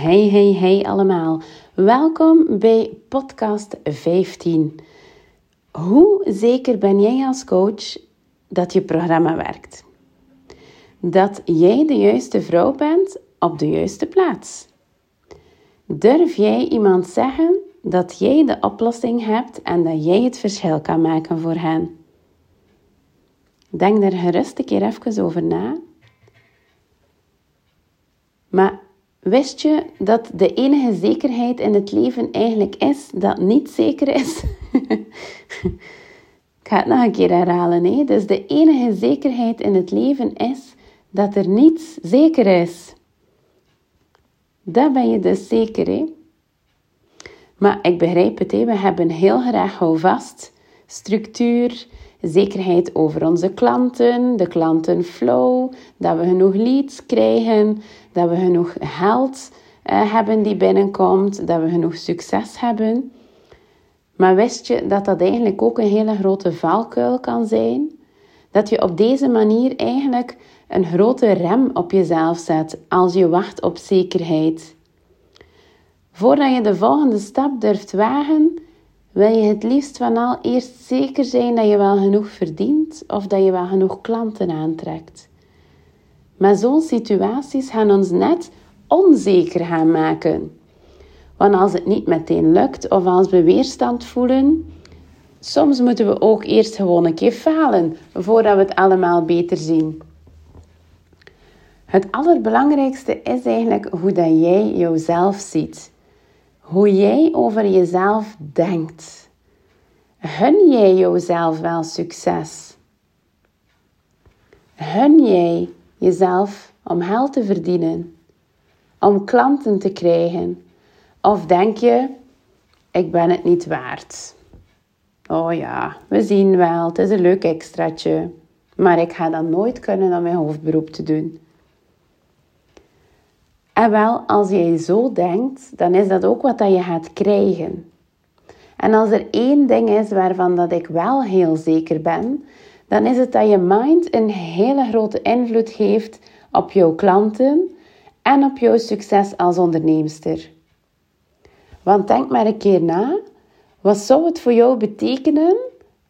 Hey, hey, hey allemaal. Welkom bij podcast 15. Hoe zeker ben jij als coach dat je programma werkt? Dat jij de juiste vrouw bent op de juiste plaats? Durf jij iemand zeggen dat jij de oplossing hebt en dat jij het verschil kan maken voor hen? Denk daar gerust een keer even over na. Maar Wist je dat de enige zekerheid in het leven eigenlijk is dat niet zeker is? Ik ga het nog een keer herhalen. Hè? Dus de enige zekerheid in het leven is dat er niets zeker is. Dat ben je dus zeker. Hè? Maar ik begrijp het. Hè? We hebben heel graag houvast, structuur, zekerheid over onze klanten, de klantenflow, dat we genoeg leads krijgen, dat we genoeg geld uh, hebben die binnenkomt, dat we genoeg succes hebben. Maar wist je dat dat eigenlijk ook een hele grote valkuil kan zijn? Dat je op deze manier eigenlijk een grote rem op jezelf zet als je wacht op zekerheid. Voordat je de volgende stap durft wagen, wil je het liefst van al eerst zeker zijn dat je wel genoeg verdient of dat je wel genoeg klanten aantrekt. Maar zo'n situaties gaan ons net onzeker gaan maken. Want als het niet meteen lukt of als we weerstand voelen, soms moeten we ook eerst gewoon een keer falen voordat we het allemaal beter zien. Het allerbelangrijkste is eigenlijk hoe dat jij jezelf ziet. Hoe jij over jezelf denkt. Hun jij jezelf wel succes? Hun jij jezelf om geld te verdienen, om klanten te krijgen? Of denk je, ik ben het niet waard? Oh ja, we zien wel, het is een leuk extraatje, maar ik ga dat nooit kunnen om mijn hoofdberoep te doen. En wel, als jij zo denkt, dan is dat ook wat dat je gaat krijgen. En als er één ding is waarvan dat ik wel heel zeker ben, dan is het dat je mind een hele grote invloed geeft op jouw klanten en op jouw succes als onderneemster. Want denk maar een keer na, wat zou het voor jou betekenen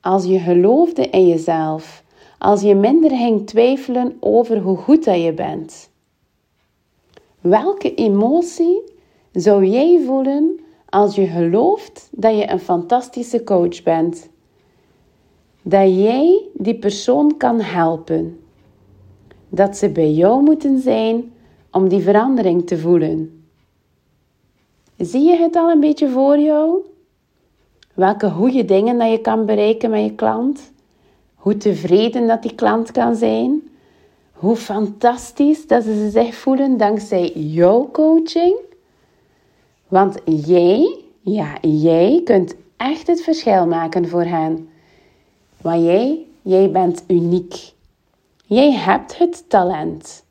als je geloofde in jezelf, als je minder ging twijfelen over hoe goed dat je bent? Welke emotie zou jij voelen als je gelooft dat je een fantastische coach bent? dat jij die persoon kan helpen. Dat ze bij jou moeten zijn om die verandering te voelen. Zie je het al een beetje voor jou? Welke goede dingen dat je kan bereiken met je klant? Hoe tevreden dat die klant kan zijn? Hoe fantastisch dat ze zich voelen dankzij jouw coaching? Want jij, ja, jij kunt echt het verschil maken voor hen. Maar jij, jij bent uniek. Jij hebt het talent.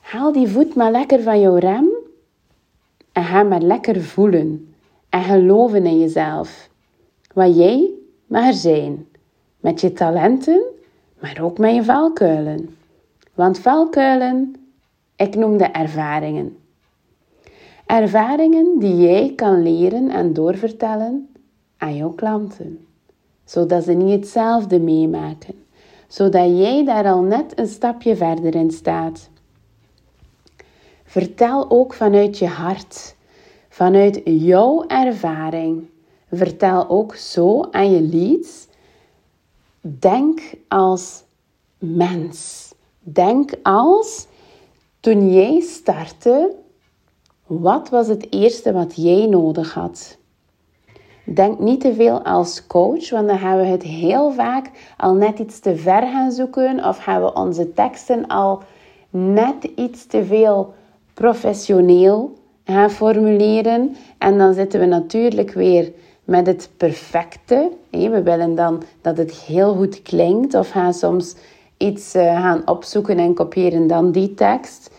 Haal die voet maar lekker van jouw rem en ga maar lekker voelen en geloven in jezelf. Wat jij mag zijn. Met je talenten, maar ook met je valkuilen. Want valkuilen, ik noem de ervaringen. Ervaringen die jij kan leren en doorvertellen aan jouw klanten, zodat ze niet hetzelfde meemaken, zodat jij daar al net een stapje verder in staat. Vertel ook vanuit je hart, vanuit jouw ervaring. Vertel ook zo aan je leads. Denk als mens. Denk als toen jij startte, wat was het eerste wat jij nodig had? Denk niet te veel als coach, want dan gaan we het heel vaak al net iets te ver gaan zoeken of gaan we onze teksten al net iets te veel professioneel gaan formuleren. En dan zitten we natuurlijk weer met het perfecte. We willen dan dat het heel goed klinkt of gaan soms iets eh, gaan opzoeken en kopiëren dan die tekst.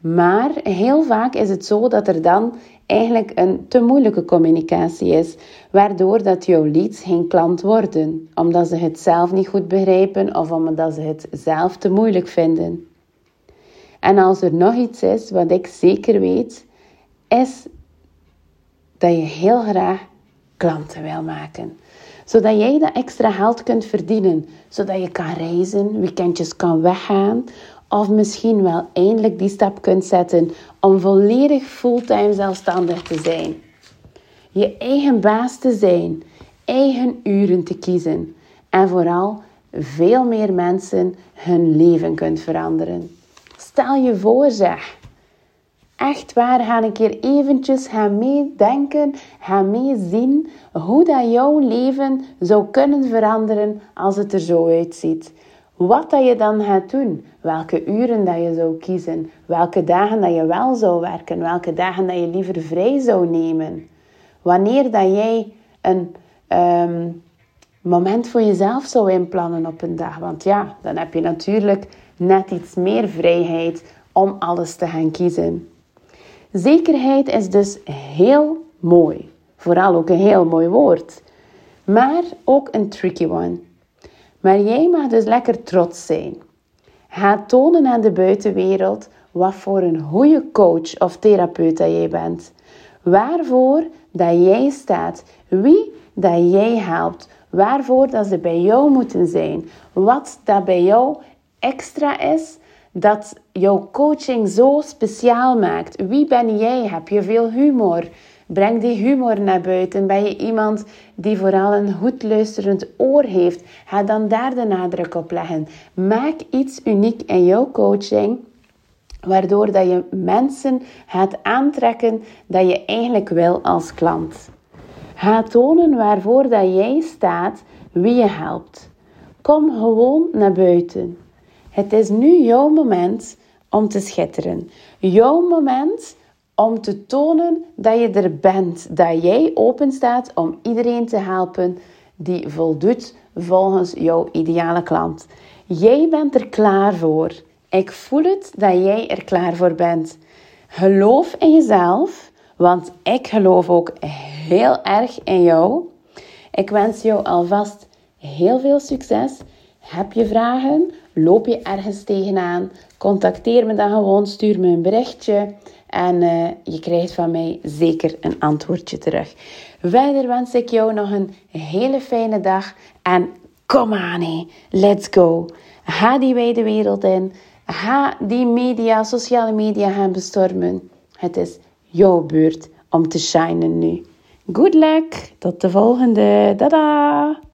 Maar heel vaak is het zo dat er dan eigenlijk een te moeilijke communicatie is, waardoor dat jouw leads geen klant worden, omdat ze het zelf niet goed begrijpen of omdat ze het zelf te moeilijk vinden. En als er nog iets is wat ik zeker weet, is dat je heel graag klanten wil maken. Zodat jij dat extra geld kunt verdienen. Zodat je kan reizen, weekendjes kan weggaan. Of misschien wel eindelijk die stap kunt zetten om volledig fulltime zelfstandig te zijn. Je eigen baas te zijn, eigen uren te kiezen en vooral veel meer mensen hun leven kunt veranderen. Stel je voor zeg, echt waar, ga een keer eventjes gaan meedenken, ga meezien hoe dat jouw leven zou kunnen veranderen als het er zo uitziet. Wat dat je dan gaat doen, welke uren dat je zou kiezen, welke dagen dat je wel zou werken, welke dagen dat je liever vrij zou nemen. Wanneer dat jij een ehm, moment voor jezelf zou inplannen op een dag. Want ja, dan heb je natuurlijk net iets meer vrijheid om alles te gaan kiezen. Zekerheid is dus heel mooi. Vooral ook een heel mooi woord. Maar ook een tricky one. Maar jij mag dus lekker trots zijn. Ga tonen aan de buitenwereld wat voor een goede coach of therapeut jij bent. Waarvoor dat jij staat. Wie dat jij helpt. Waarvoor dat ze bij jou moeten zijn. Wat dat bij jou extra is dat jouw coaching zo speciaal maakt. Wie ben jij? Heb je veel humor? Breng die humor naar buiten. Ben je iemand die vooral een goed luisterend oor heeft? Ga dan daar de nadruk op leggen. Maak iets uniek in jouw coaching, waardoor dat je mensen gaat aantrekken dat je eigenlijk wil als klant. Ga tonen waarvoor dat jij staat, wie je helpt. Kom gewoon naar buiten. Het is nu jouw moment om te schitteren. Jouw moment om te tonen dat je er bent, dat jij open staat om iedereen te helpen die voldoet volgens jouw ideale klant. Jij bent er klaar voor. Ik voel het dat jij er klaar voor bent. Geloof in jezelf, want ik geloof ook heel erg in jou. Ik wens jou alvast heel veel succes. Heb je vragen? Loop je ergens tegenaan? Contacteer me dan gewoon, stuur me een berichtje. En uh, je krijgt van mij zeker een antwoordje terug. Verder wens ik jou nog een hele fijne dag. En kom aan, let's go. Ga die wijde wereld in. Ga die media, sociale media gaan bestormen. Het is jouw beurt om te shinen nu. Good luck. Tot de volgende. Dada.